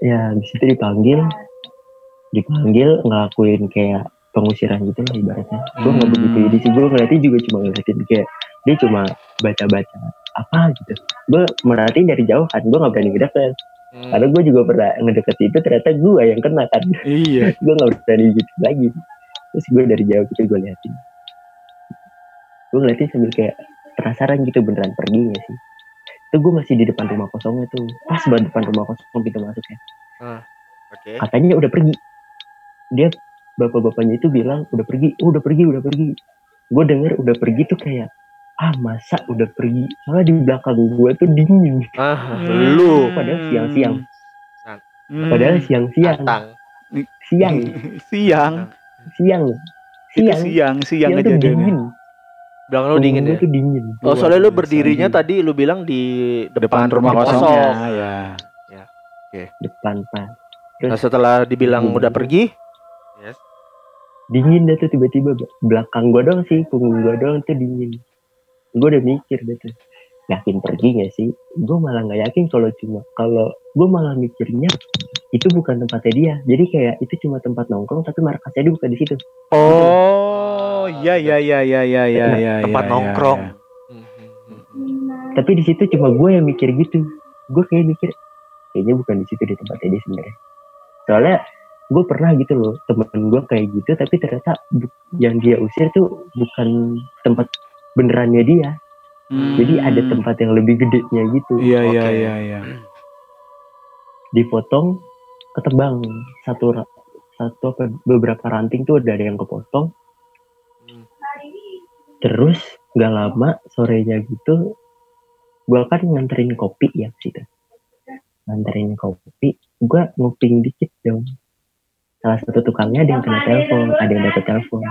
ya di situ dipanggil dipanggil ngelakuin kayak pengusiran gitu lah ibaratnya gue nggak Hmm. begitu ini sih gue ngeliatin juga cuma ngeliatin kayak dia cuma baca-baca apa gitu gue merhatiin dari jauh kan gue nggak berani ngedeket Hmm. karena gue juga pernah ngedeket itu ternyata gue yang kena kan. Iya. <laughs> gue nggak berani gitu lagi. Terus gue dari jauh gitu gue liatin. Gue ngeliatin sambil kayak penasaran gitu beneran pergi gak sih. Itu gue masih di depan rumah kosongnya tuh. Pas banget depan rumah kosong pintu masuknya Oke. katanya udah pergi. Dia bapak-bapaknya itu bilang udah pergi oh, udah pergi udah pergi. Gue denger udah pergi tuh kayak ah masa udah pergi? Soalnya di belakang gue tuh dingin. Ah, Hmm. lu. Padahal siang-siang. Hmm. padahal siang-siang. Siang. <laughs> Siang. siang. Itu siang. Siang, siang siang aja dingin. Bilang lu dingin ya. tuh dingin. Oh soalnya lu berdirinya tadi lu bilang di Depan rumah kosong. kosongnya, ya. depan pak. Nah setelah dibilang Hmm. udah pergi, dingin dah tuh tiba-tiba belakang gua doang sih punggung gua doang tuh dingin gua udah mikir tuh yakin pergi gak sih gua malah nggak yakin kalau cuma kalau gua malah mikirnya itu bukan tempatnya dia jadi kayak itu cuma tempat nongkrong tapi markasnya dia bukan di situ Oh, iya iya iya iya iya iya iya. Tempat iya, nongkrong. iya. tapi di situ cuma gue yang mikir gitu gue kayak mikir kayaknya bukan di situ di tempatnya dia sebenarnya soalnya gue pernah gitu loh temen gue kayak gitu tapi ternyata yang dia usir tuh bukan tempat benerannya dia. Hmm. jadi ada tempat yang lebih gedenya gitu. Iya iya iya iya. dipotong ketebang. Satu satu apa beberapa ranting tuh udah ada yang kepotong. Hmm. terus nggak lama sorenya gitu gua kan nganterin kopi ya situ. Nganterin kopi gua nguping dikit dong. Salah satu tukangnya ada yang kena telepon ada yang dapat telepon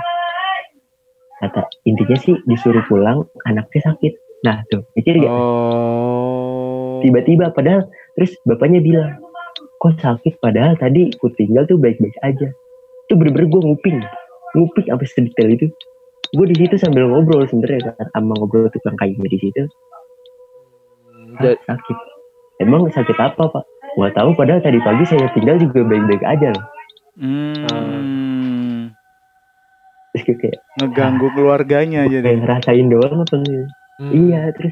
kata intinya sih disuruh pulang anaknya sakit. Nah tuh mikir gak Oh. tiba-tiba padahal terus bapaknya bilang kok sakit? Padahal tadi ku tinggal tuh baik-baik aja. Itu bener-bener gue nguping nguping sampai sedetail itu. Gue di situ sambil ngobrol sebenarnya kan sama ngobrol tukang kayunya di situ. "Ah, sakit. Emang sakit apa pak? Nggak tahu padahal tadi pagi saya tinggal juga baik-baik aja loh. Hmm. Terus gue kayak Ngeganggu keluarganya aja deh. kayak ngerasain doang apa nih Hmm. iya terus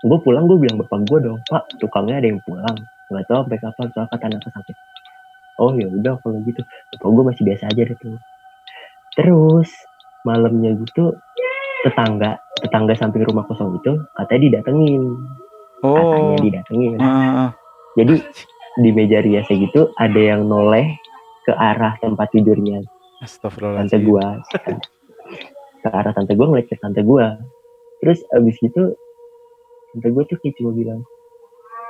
gue pulang gue bilang bapak gue dong pak tukangnya ada yang pulang nggak tahu sampai kapan soal kata anaknya sakit oh ya udah kalau gitu bapak gue masih biasa aja deh tuh terus malamnya gitu tetangga tetangga samping rumah kosong itu katanya didatengin Oh. katanya didatengin Ah, ah, ah. jadi di meja riasnya gitu ada yang noleh ke arah tempat tidurnya tante Astagfirullahaladzim. gua ke arah tante gua ngeliat ke tante gua terus abis itu tante gua tuh kayak cuma bilang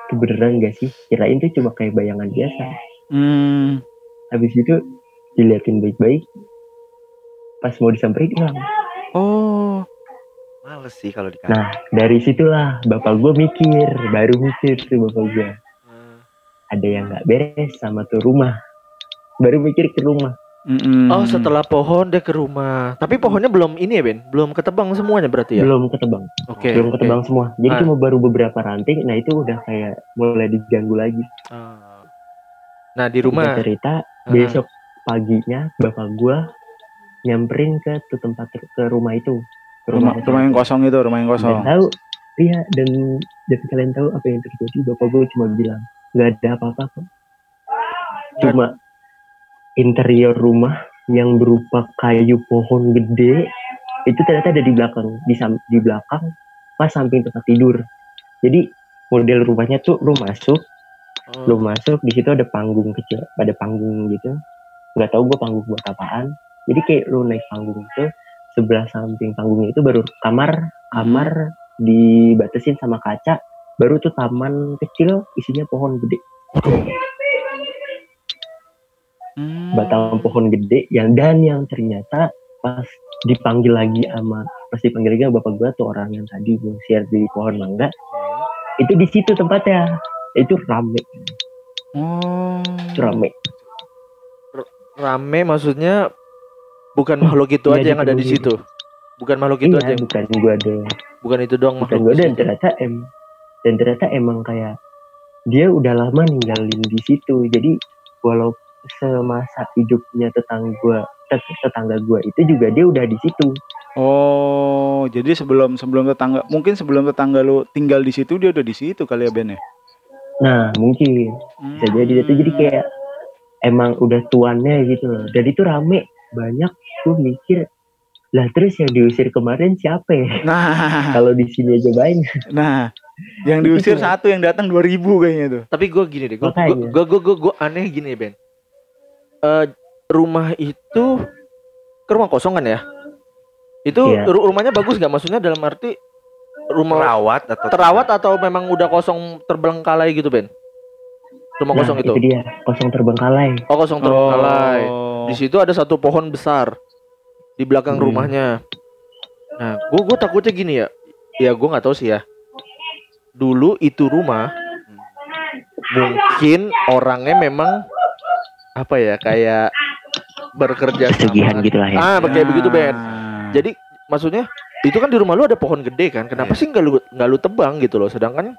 itu beneran gak sih kirain tuh cuma kayak bayangan biasa Hmm. habis itu diliatin baik-baik pas mau disamperin hilang Oh. Males sih kalau dikasih. nah dari situlah bapak gua mikir baru mikir tuh bapak gua Hmm. ada yang nggak beres sama tuh rumah baru mikir ke rumah Mm-mm. Oh setelah pohon dia ke rumah. Tapi pohonnya belum ini ya Ben? Belum ketebang semuanya berarti ya? belum ketebang Oke. belum oke. ketebang semua jadi Ah. cuma baru beberapa ranting nah itu udah kayak mulai diganggu lagi Ah. Nah di rumah. Singkat cerita Ah. besok paginya bapak gua nyamperin ke tuh tempat ke rumah itu ke rumah, rumah, rumah yang kosong itu, rumah yang dan kosong. tahu iya dan dan kalian tahu apa yang terjadi bapak gua cuma bilang nggak ada apa-apa kok cuma interior rumah yang berupa kayu pohon gede itu ternyata ada di belakang. Di sam- di belakang pas samping tempat tidur. Jadi model rumahnya tuh lu masuk Oh. lu masuk di situ ada panggung kecil ada panggung gitu. Nggak tahu gue panggung buat apaan. Jadi kayak lu naik panggung itu sebelah samping panggungnya itu baru kamar kamar dibatasin sama kaca baru tuh taman kecil isinya pohon gede Hmm. batang pohon gede yang dan yang ternyata pas dipanggil lagi sama pas dipanggil lagi sama bapak gua tuh orang yang tadi ngusir di pohon mangga itu di situ tempatnya itu rame Oh. itu rame rame maksudnya bukan makhluk itu Iya, aja yang ada di situ. Bukan makhluk itu iya aja. yang- bukan gua doang Bukan itu doang bukan makhluk. gua dan ternyata em dan ternyata emang kayak dia udah lama ninggalin di situ jadi walau semasa hidupnya tetangga gua tet- tetangga gua itu juga dia udah di situ. Oh, jadi sebelum sebelum tetangga mungkin sebelum tetangga lu tinggal di situ dia udah di situ kali ya Ben ya? nah mungkin bisa jadi itu jadi kayak emang udah tuannya gitu loh. Dan itu rame banyak. Gue mikir lah terus yang diusir kemarin siapa ya? Nah, <laughs> kalau di sini aja banyak. Nah, yang diusir satu yang datang 2000 kayaknya tuh. Tapi gue gini deh, gue gue gue gue gue aneh gini Ben. Eh rumah itu ke rumah kosong kan ya? Itu ru- rumahnya bagus nggak? Maksudnya dalam arti rumah Terawat atau terawat atau memang udah kosong terbengkalai gitu Ben? Rumah nah kosong itu. itu dia kosong terbengkalai Oh kosong terbengkalai. Oh. Di situ ada satu pohon besar di belakang Hmm. rumahnya. Nah, gue gue takutnya gini ya. Ya gue nggak tahu sih ya. Dulu itu rumah mungkin orangnya memang apa ya kayak bekerja pesugihan sama. gitu lah ya Ah, kayak begitu Ben. Jadi maksudnya itu kan di rumah lu ada pohon gede kan? Kenapa Iya. sih nggak lu nggak lu tebang gitu loh? Sedangkan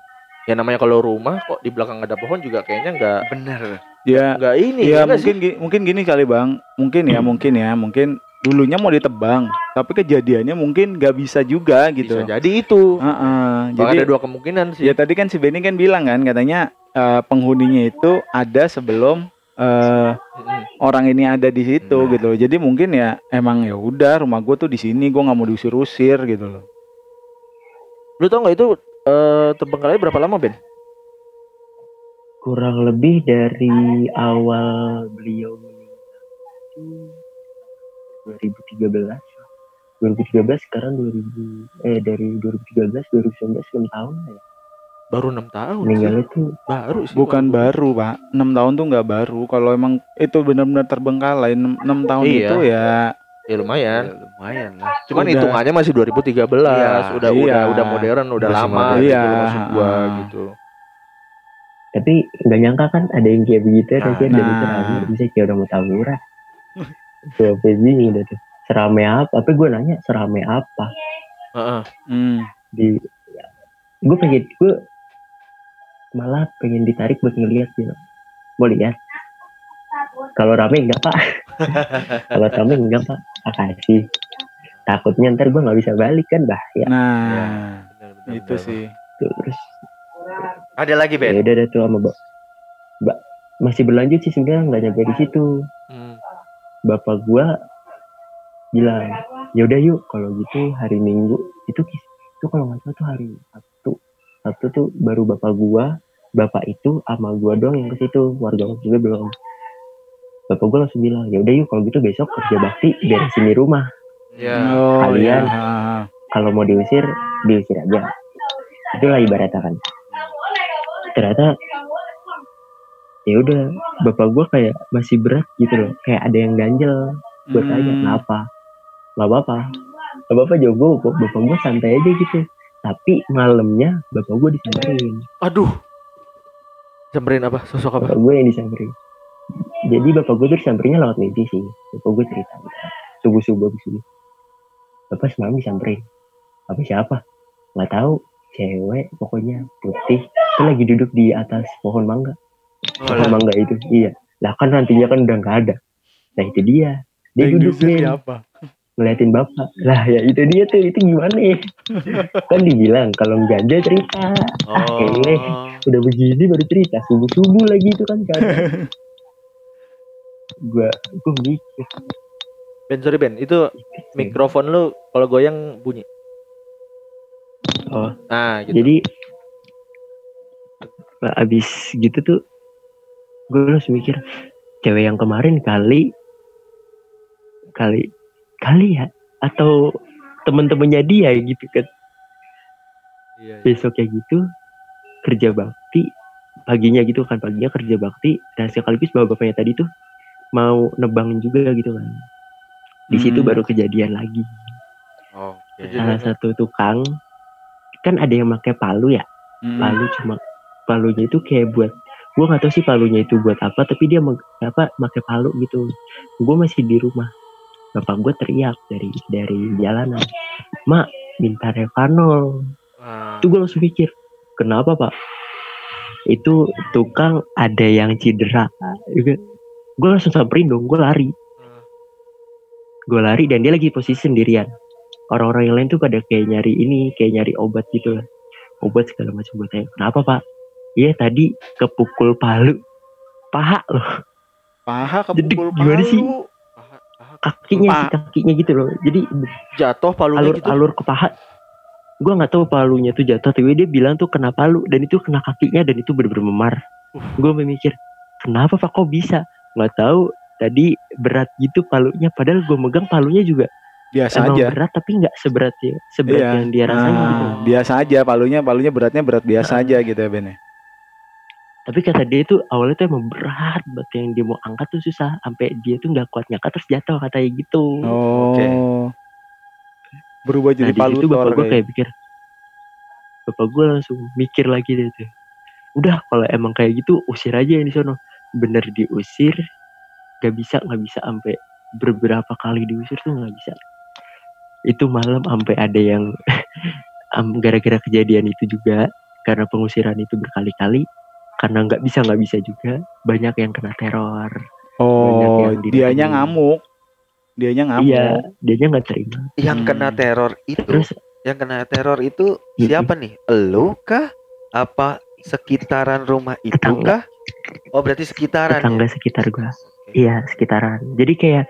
ya namanya kalau rumah kok di belakang ada pohon juga kayaknya nggak bener. ya, nggak ini ya nggak mungkin gi- mungkin gini kali Bang. Mungkin ya, mungkin ya, mungkin dulunya mau ditebang, tapi kejadiannya mungkin nggak bisa juga gitu. Bisa jadi itu. Heeh, Jadi jadi ada dua kemungkinan sih. ya tadi kan si Benny kan bilang kan katanya eh, penghuninya itu ada sebelum eh, Mm-mm. orang ini ada di situ Nah. gitu loh. Jadi mungkin ya emang ya udah rumah gue tuh di sini, gue nggak mau diusir-usir gitu loh. Lu tau nggak itu eh terbengkalai berapa lama Ben? kurang lebih dari awal beliau meninggal itu 2013 2013 sekarang 2000 eh dari 2013 2019 6 tahun ya Baru enam tahun. meninggal sih. itu Baru sih. Bukan baru. baru pak, enam tahun tuh nggak baru. Kalau emang itu benar-benar terbengkalai enam tahun Iya. itu ya Ya lumayan. Ya, lumayan lah. Cuman Udah. hitungannya masih 2013. Iya, udah iya. udah udah modern, udah Masih lama modern. gitu Iya, loh maksud gua ah. gitu. tapi nggak nyangka kan ada yang kayak begitu Nah, nah, dan itu nah. bisa kayak udah mau tawuran <laughs> tuh apa bingung udah tuh serame apa apa gue nanya serame apa Heeh. Hmm. di gue pengen gue malah pengen ditarik buat ngeliat gitu. Mau lihat? Kalau rame enggak pak? <laughs> Kalau rame enggak pak? Makasih takutnya ntar gue nggak bisa balik kan? Bahaya. Nah, Benar, benar, itu benar. sih. terus. Ada lagi ya Ben. udah ada tuh sama mbak. Mbak masih berlanjut sih sebenarnya nggak nyampe di situ. Hmm. bapak gua bilang ya udah yuk. Kalau gitu hari minggu. Itu kis- itu kalau nggak salah tuh hari sabtu sabtu tuh baru bapak gua bapak itu sama gua doang yang ke situ warga juga belum. Bapak gua langsung bilang ya udah yuk kalau gitu besok kerja bakti beresin di rumah. Ya. Oh, kalian. iya. kalau mau diusir diusir aja. Itulah ibaratnya kan. Ternyata ya udah bapak gua kayak masih berat gitu loh. Kayak ada yang ganjel. Gue tanya Hmm. kenapa? Nggak apa-apa. Nggak apa-apa kok. Bapak gue santai aja gitu tapi malamnya bapak gue disamperin. Aduh. Samperin apa? Sosok apa? bapak gue yang disamperin. Jadi bapak gue tuh disamperinnya lewat mimpi sih. Bapak gue cerita. Subuh subuh subuh bapak semalam disamperin. Apa siapa? Nggak tahu. Cewek pokoknya putih. Kan lagi duduk di atas pohon mangga. Oh, pohon mangga itu. Iya. Lah kan nantinya kan udah nggak ada. Nah itu dia. Dia Yang duduk nih siapa? Ngeliatin bapak lah ya itu dia tuh itu gimana ya kan dibilang kalau ganja cerita Oh. Ele. udah begini baru cerita subuh subuh lagi itu kan kan <laughs> gua gua mikir Ben sorry Ben, itu mikrofon lu kalau goyang bunyi. oh Nah, gitu. jadi abis gitu tuh gue langsung mikir cewek yang kemarin kali kali kali ya atau temen-temennya dia gitu kan Iya, iya. besok kayak gitu kerja bakti paginya gitu kan paginya kerja bakti dan sekaligus bawa bapaknya tadi tuh mau nebang juga gitu kan di situ Hmm. baru kejadian lagi Oke. salah satu tukang kan ada yang pakai palu ya Hmm. palu cuma palunya itu kayak buat gue nggak tahu sih palunya itu buat apa tapi dia apa pakai palu gitu gue masih di rumah bapak gue teriak dari dari jalanan. Mak minta revanol Ah, itu gue langsung mikir kenapa pak? Itu tukang ada yang cedera. Gue langsung samperin dong gue lari. Ah. gue lari dan dia lagi posisi sendirian. Orang-orang yang lain tuh pada kayak nyari ini kayak nyari obat gitu lah. Obat segala macam buat saya. Kenapa pak? Iya tadi kepukul palu. Paha loh. Paha Jadi kepukul gimana sih? Palu. Kakinya sih kakinya gitu loh jadi jatuh palunya alur gitu. alur ke paha gue nggak tahu palunya tuh jatuh tapi dia bilang tuh kena palu dan itu kena kakinya dan itu bener-bener memar gue memikir kenapa pak kok bisa nggak tahu tadi berat gitu palunya padahal gue megang palunya juga Biasa emang aja. berat tapi nggak seberat ya seberat Iya. yang dia rasain Ah, gitu biasa aja palunya palunya beratnya berat biasa Ah. aja gitu ya Ben ya. Tapi kata dia itu awalnya tuh emang berat banget yang dia mau angkat tuh susah sampai dia tuh nggak kuat ngangkat terus jatuh katanya gitu. Oh. Oke. Berubah nah jadi di situ palu bapak gue kayak pikir bapak gue langsung mikir lagi deh tuh. Udah kalau emang kayak gitu usir aja yang di sono. Bener diusir gak bisa nggak bisa sampai beberapa kali diusir tuh nggak bisa. Itu malam sampai ada yang <laughs> gara-gara kejadian itu juga karena pengusiran itu berkali-kali karena nggak bisa nggak bisa juga banyak yang kena teror Oh, yang dianya ngamuk. Dianya ngamuk. iya dianya nggak terima Yang Hmm. kena teror itu, terus yang kena teror itu Mm-mm. siapa nih? Elu kah? Apa sekitaran rumah itu Tetangga. kah? Oh berarti sekitaran tetangga ya? sekitar gua. Iya sekitaran. Jadi kayak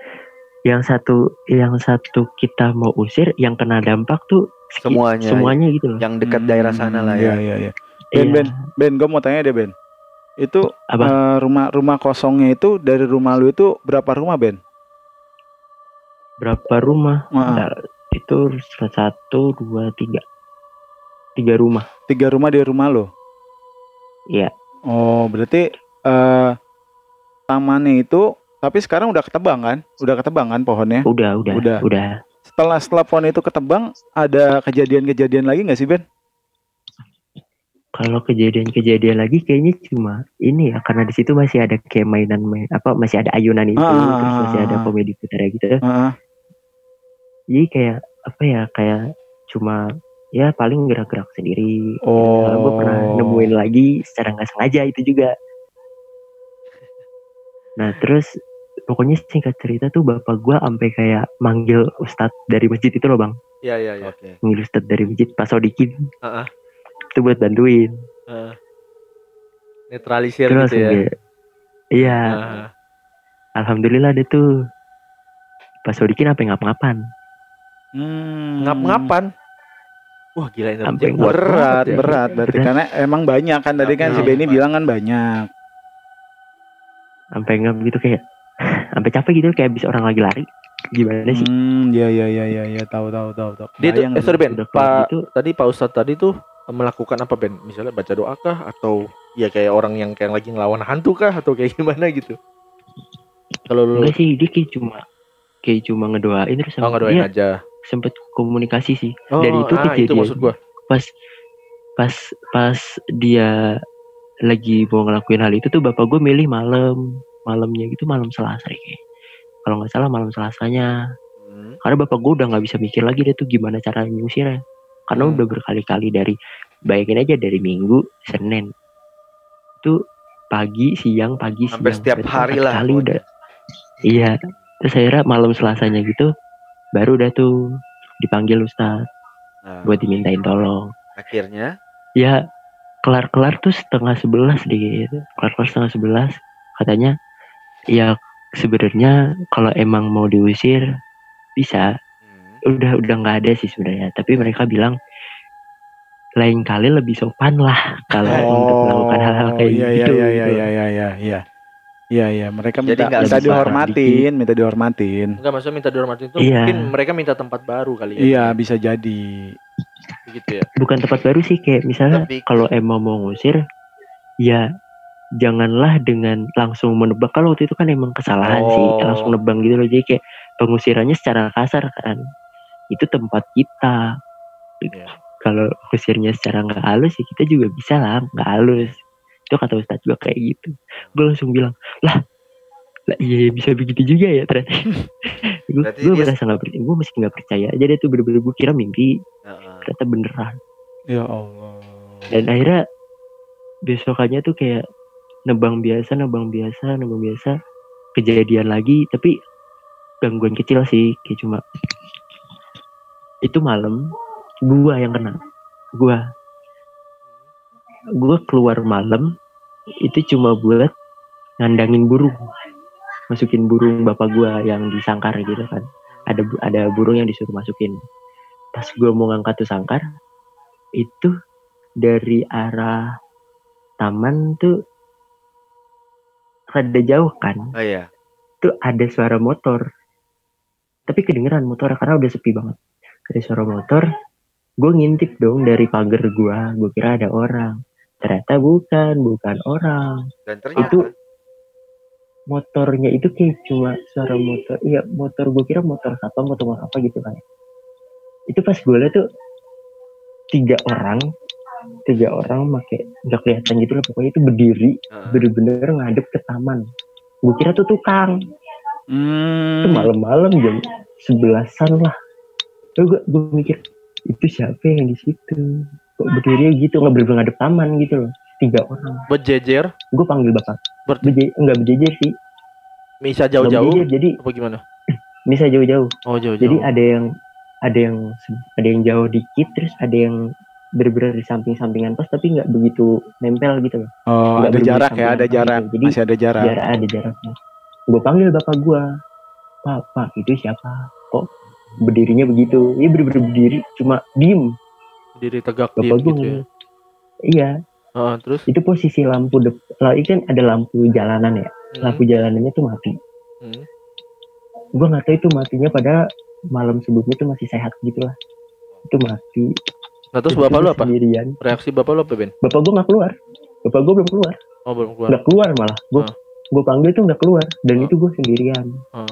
yang satu yang satu kita mau usir, yang kena dampak tuh Semuanya. semuanya gitu loh. Yang dekat daerah sana lah Iya, ya. iya, iya. Ben, Iya. Ben, Ben, gue mau tanya deh Ben. Itu Apa? eh, rumah rumah kosongnya itu dari rumah lu itu berapa rumah Ben? Berapa rumah? Bentar, itu satu, dua, tiga, tiga rumah. tiga rumah di rumah lo. Iya. Oh, berarti eh tamannya itu tapi sekarang udah ketebang kan? Udah ketebang kan pohonnya? Udah, udah, Udah. udah. Setelah setelah pohon itu ketebang, ada kejadian-kejadian lagi nggak sih Ben? Kalau kejadian-kejadian lagi kayaknya cuma ini ya karena di situ masih ada kayak mainan main apa masih ada ayunan itu Ah, terus masih ada ah, ah. komedi putar gitu. Heeh. Jadi kayak apa ya kayak cuma ya paling gerak-gerak sendiri. Oh. gue pernah nemuin lagi secara nggak sengaja itu juga. Nah terus pokoknya singkat cerita tuh bapak gue sampai kayak manggil ustadz dari masjid itu loh bang, Iya iya iya. Oke. manggil ustadz dari masjid pas Sodikin. Heeh. Itu buat bantuin. Heeh. Netralisir Terus gitu ya. sampai- Iya, Heeh. alhamdulillah deh tuh. Pas Sodikin sampai ngap-ngapan. Hmm. Ngap-ngapan. Wah gila ini berat banget ya. berat berarti Berat. karena emang banyak kan tadi kan si Benny bilang kan banyak Sampai ngap gitu kayak <sighs> sampai capek gitu kayak habis orang lagi lari. Gimana sih? hmm ya ya ya ya ya tahu tahu tahu tahu Dia tuh, Bayang eh sorry Ben, Pak gitu. tadi Pak Ustadz tadi tuh melakukan apa Ben? Misalnya baca doa kah atau ya kayak orang yang kayak lagi ngelawan hantu kah atau kayak <laughs> gimana gitu? Kalau lu Enggak sih, dia kayak cuma kayak cuma ngedoain terus oh, sama ngedoain dia aja. sempet komunikasi sih. Oh, Dan itu ah, itu maksud gua. pas pas pas dia lagi mau ngelakuin hal itu tuh bapak gue milih malam malamnya gitu malam selasa ya kayak kalau nggak salah malam selasanya Hmm. karena bapak gue udah nggak bisa mikir lagi deh tuh gimana cara nyusirnya karena udah berkali-kali dari bayangin aja dari minggu senin itu pagi siang pagi Hampir siang. setiap Berarti hari lah kali udah. Iya terus akhirnya malam selasanya gitu baru udah tuh dipanggil ustad Nah, buat dimintain tolong. Akhirnya? Ya kelar-kelar tuh setengah sebelas deh kelar-kelar setengah sebelas. Katanya ya sebenarnya kalau emang mau diusir bisa udah udah nggak ada sih sebenarnya tapi mereka bilang lain kali lebih sopan lah kalau untuk melakukan hal-hal kayak iya, gitu iya, iya, iya, iya, iya, iya. Iya, iya, mereka Jadi minta, nggak minta sempat dihormatin, minta dihormatin. Enggak maksudnya minta dihormatin itu Iya. mungkin mereka minta tempat baru kali ya. Iya, bisa jadi. Gitu ya. bukan tempat baru sih kayak misalnya Lebih- kalau emang mau ngusir ya janganlah dengan langsung menebak kalau waktu itu kan emang kesalahan sih Oh. langsung nebang gitu loh jadi kayak pengusirannya secara kasar kan itu tempat kita. Iya. kalau usirnya secara nggak halus ya kita juga bisa lah nggak halus. Itu kata ustadz juga kayak gitu. Gue langsung bilang lah lah iya iya, bisa begitu juga ya ternyata. <laughs> Gue Berarti gue dia- merasa nggak percaya gue masih nggak percaya aja deh tuh bener-bener gue kira mimpi. Heeh. ternyata beneran. Ya Allah. dan akhirnya besokannya tuh kayak nebang biasa nebang biasa nebang biasa kejadian lagi tapi gangguan kecil sih kayak cuma itu malam gua yang kena. Gua. Gua keluar malam itu cuma buat ngandangin burung. Masukin burung bapak gua yang di sangkar gitu kan. Ada ada burung yang disuruh masukin. Pas gua mau ngangkat tuh sangkar itu dari arah taman tuh rada jauh kan. Oh iya. tuh ada suara motor. Tapi kedengeran motor karena udah sepi banget ada suara motor gue ngintip dong dari pagar gua. Gue kira ada orang. Ternyata bukan bukan orang. Dan ternyata Itu- motornya itu kayak cuma suara motor iya motor gue kira motor apa motor apa gitu kan. Itu pas gue liat tuh tiga orang tiga orang make nggak kelihatan gitu lah pokoknya itu berdiri bener-bener ngadep ke taman. Gue kira tuh tukang. Itu Hmm. malam-malam jam sebelasan lah Terus gue gue mikir itu siapa yang di situ? Kok berdiri gitu nggak bener ngadep taman gitu loh tiga orang. Berjejer, gue panggil bapak. Ber- Beje, nggak berjejer sih. Nggak jauh-jauh jadi apa gimana? <clears throat> bisa jauh-jauh. Oh jauh-jauh. jadi ada yang ada yang ada yang jauh dikit terus ada yang bener-bener di samping-sampingan pos tapi nggak begitu nempel gitu loh. Oh, Nggak ada bener-bener jarak ya, ada jarak. gitu. Jadi, Masih ada jarak. jarak ada jaraknya. Gue panggil bapak gue pak pak itu siapa berdirinya begitu iya bener-bener berdiri cuma diem diri tegak bapak diem gue gitu ya. iya Heeh, terus itu posisi lampu dep lah ini kan ada lampu jalanan ya Hmm, lampu jalanannya tuh mati hmm. gue nggak tahu itu matinya pada malam sebelumnya tuh masih sehat gitu lah itu mati Nah terus Itu bapak lu apa? sendirian Reaksi bapak lu apa Ben? bapak gue nggak keluar bapak gue belum keluar Oh belum keluar. nggak keluar malah gue Ah. gue panggil tuh nggak keluar dan Ah. itu gue sendirian Ah.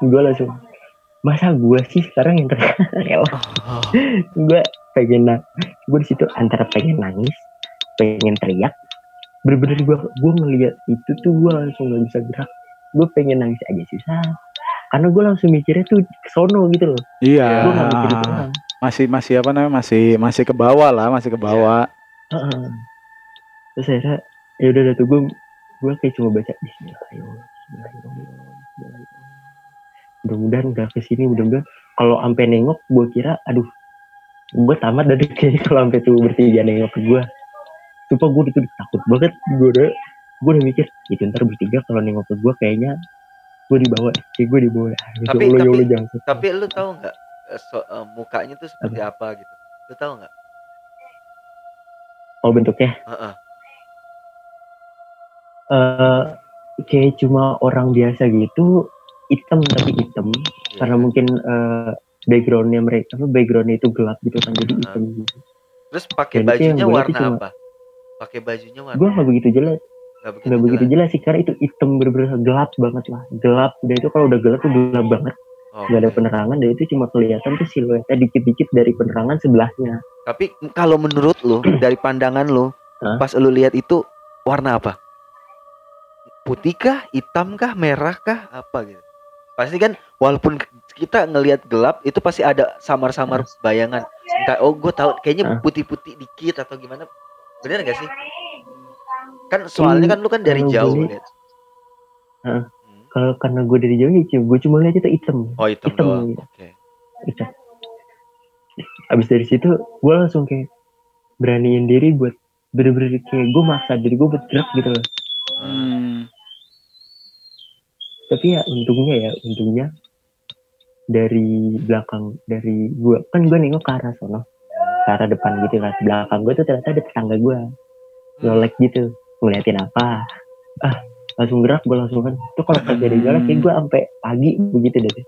Gue langsung masa gue sih sekarang yang terkenal <laughs> Ah. gue pengen na gue di situ antara pengen nangis pengen teriak bener-bener gue gue ngeliat itu tuh gue langsung nggak bisa gerak gue pengen nangis aja susah karena gue langsung mikirnya tuh sono gitu loh Iya. gue nggak mikir Masih masih apa namanya? Masih masih ke bawah lah, masih ke bawah. Heeh. terus akhirnya ya udah udah tuh gue gue kayak cuma baca Bismillahirrahmanirrahim. Mudah-mudahan udah ke sini mudah-mudahan kalau sampai nengok gue kira aduh gue tamat dari kayaknya kalau sampai tuh bertiga nengok ke gue sumpah gue itu takut banget gue udah gue udah mikir itu ntar bertiga kalau nengok ke gue kayaknya gue dibawa kayak gue dibawa Ya Tapi- Allah, ya tapi- jangan sampai. Tapi lu tahu nggak eh, so- eh, mukanya tuh seperti apa gitu? Lu tahu nggak? oh bentuknya Heeh. eh kayak cuma orang biasa gitu hitam tapi hitam Iya. karena mungkin eh, backgroundnya mereka apa backgroundnya itu gelap gitu kan jadi hitam gitu. Terus pakai bajunya warna cuma- apa? Pakai bajunya warna gue nggak begitu jelas nggak begitu, begitu jelas. jelas sih karena itu hitam bener-bener gelap banget lah gelap dan itu kalau udah gelap tuh gelap banget nggak ada penerangan dan itu cuma kelihatan tuh siluetnya dikit-dikit dari penerangan sebelahnya Tapi kalau menurut lu <clears throat> dari pandangan Hah? pas lu lihat itu warna apa? Putih kah, hitam kah, merah kah, apa gitu? Pasti kan walaupun kita ngelihat gelap itu pasti ada samar-samar bayangan. Entah oh gue tahu kayaknya Hah? putih-putih dikit atau gimana. Bener gak sih? Kan soalnya kan lu kan dari jauh lihat. Hah? Hmm. kalau karena gue dari jauh ya gue cuma lihat itu hitam Oh hitam, Hitam, doang. gitu. Oke. hitam abis dari situ gue langsung kayak beraniin diri buat bener-bener kayak gue maksa diri gue buat gerak gitu loh Hmm. Tapi ya untungnya ya untungnya dari belakang dari gua. Kan gua nengok ke arah sono ke arah depan gitu kan. Belakang gua tuh ternyata ada tetangga gua. Nyolek gitu ngeliatin apa. Ah langsung gerak gua langsung kan. Tuh kalau kerja di jalan kayak gua sampai pagi begitu deh.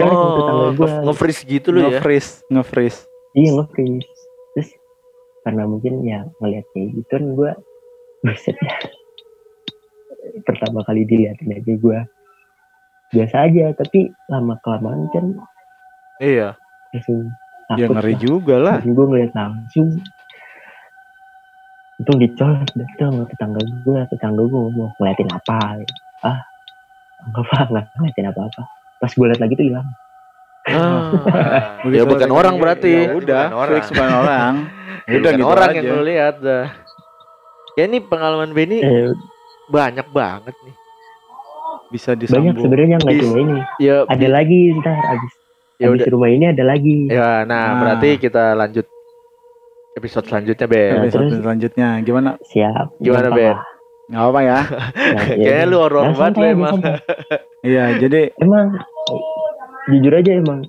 Sama tetangga Oh, gua. nge-freeze gitu lu ya. Nge-freeze, nge-freeze. iya nge-freeze. Terus karena mungkin ya ngeliat kayak gitu kan gua buset. Dah. pertama kali diliatin aja gua biasa aja tapi lama kelamaan kan Iya. langsung Ya takut ngeri lah. juga lah. Dan gue ngeliat langsung untung dicolek dah tuh sama tetangga gue tetangga gue mau ngeliatin apa ah enggak apa nggak ngeliatin apa apa pas gue liat lagi tuh hilang Ah. Begitu <laughs> Ya, bukan orang berarti. Ya udah, fix bukan orang. Ya udah Bukan gitu orang aja. yang lu lihat dah. Ya ini pengalaman Benny eh, banyak banget nih. Bisa banyak disambung. sebenarnya nggak cuma ini Ya, ada lagi ntar abis ya abis udah. rumah ini ada lagi Ya, nah, Nah. berarti kita lanjut episode selanjutnya, Ben. Ya, Episode terus- selanjutnya gimana? siap Gimana, Ben? lah. Nggak apa ya? <laughs> Nah, ya Kayaknya udah. lu horor Nah, banget aja, emang. <laughs> Iya, jadi emang jujur aja emang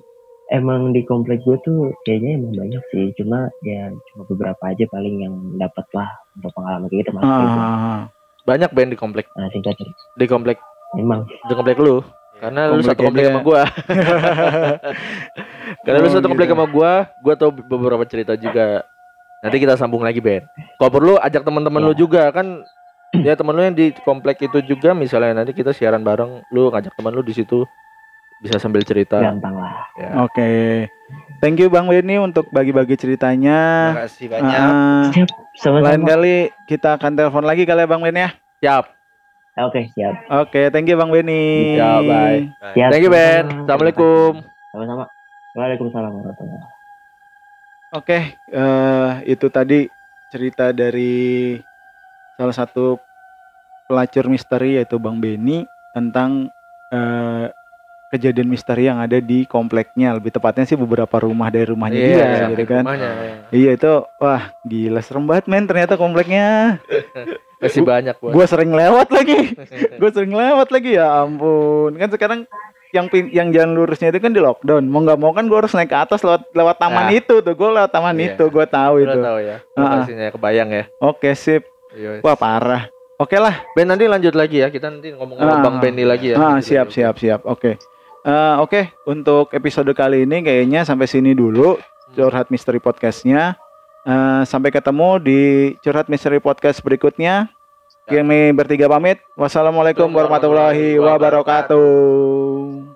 emang di komplek gue tuh kayaknya emang banyak sih cuma ya cuma beberapa aja paling yang dapat lah untuk pengalaman kayak gitu mas ah, Banyak Ben di komplek. nah singkat Di komplek emang di komplek lu. Karena lu Komplek satu komplek dia. sama gua. <laughs> Karena lu Oh, satu komplek gitu. sama gua, gua tahu beberapa cerita juga. Nanti kita sambung lagi, Ben. Kalau perlu ajak teman-teman lu Ya. juga kan ya teman lu yang di komplek itu juga misalnya nanti kita siaran bareng, lu ngajak teman lu di situ bisa sambil cerita. gampang lah Ya. oke. Thank you Bang Benny untuk bagi-bagi ceritanya. Terima kasih banyak. Ah, siap lain sama-sama kali kita akan telepon lagi kali ya Bang Ben ya. Siap. Oke siap Oke, thank you Bang Benny. Ya, bye. siap Thank you, Ben. Assalamualaikum. sama-sama Waalaikumsalam warahmatullahi Oke, eh, itu tadi cerita dari salah satu pelacur misteri yaitu Bang Benny tentang eh, kejadian misteri yang ada di kompleknya. Lebih tepatnya sih beberapa rumah dari rumahnya Iya, dia, iya, gitu kan. rumahnya, iya. Iya itu, wah gila serem banget men ternyata kompleknya. <laughs> Masih banyak gua. Gua sering lewat lagi, <laughs> gue sering lewat lagi ya ampun. Kan sekarang yang pin, yang jalan lurusnya itu kan di lockdown. Mau nggak mau kan gue harus naik ke atas lewat lewat taman Nah. itu tuh. Gue lewat taman Iya. itu, gue tahu Lu itu. tahu ya. Lokasinya kebayang ya. Oke sip. Iya. Wah parah. Oke lah. Ben nanti lanjut lagi ya. Kita nanti ngomong sama Ah. Bang Benny lagi ya. Ah, siap siap siap. Oke. Eh, Oke untuk episode kali ini kayaknya sampai sini dulu curhat misteri podcastnya. Eh, sampai ketemu di curhat misteri podcast berikutnya. Kami bertiga pamit. Wassalamualaikum warahmatullahi wabarakatuh.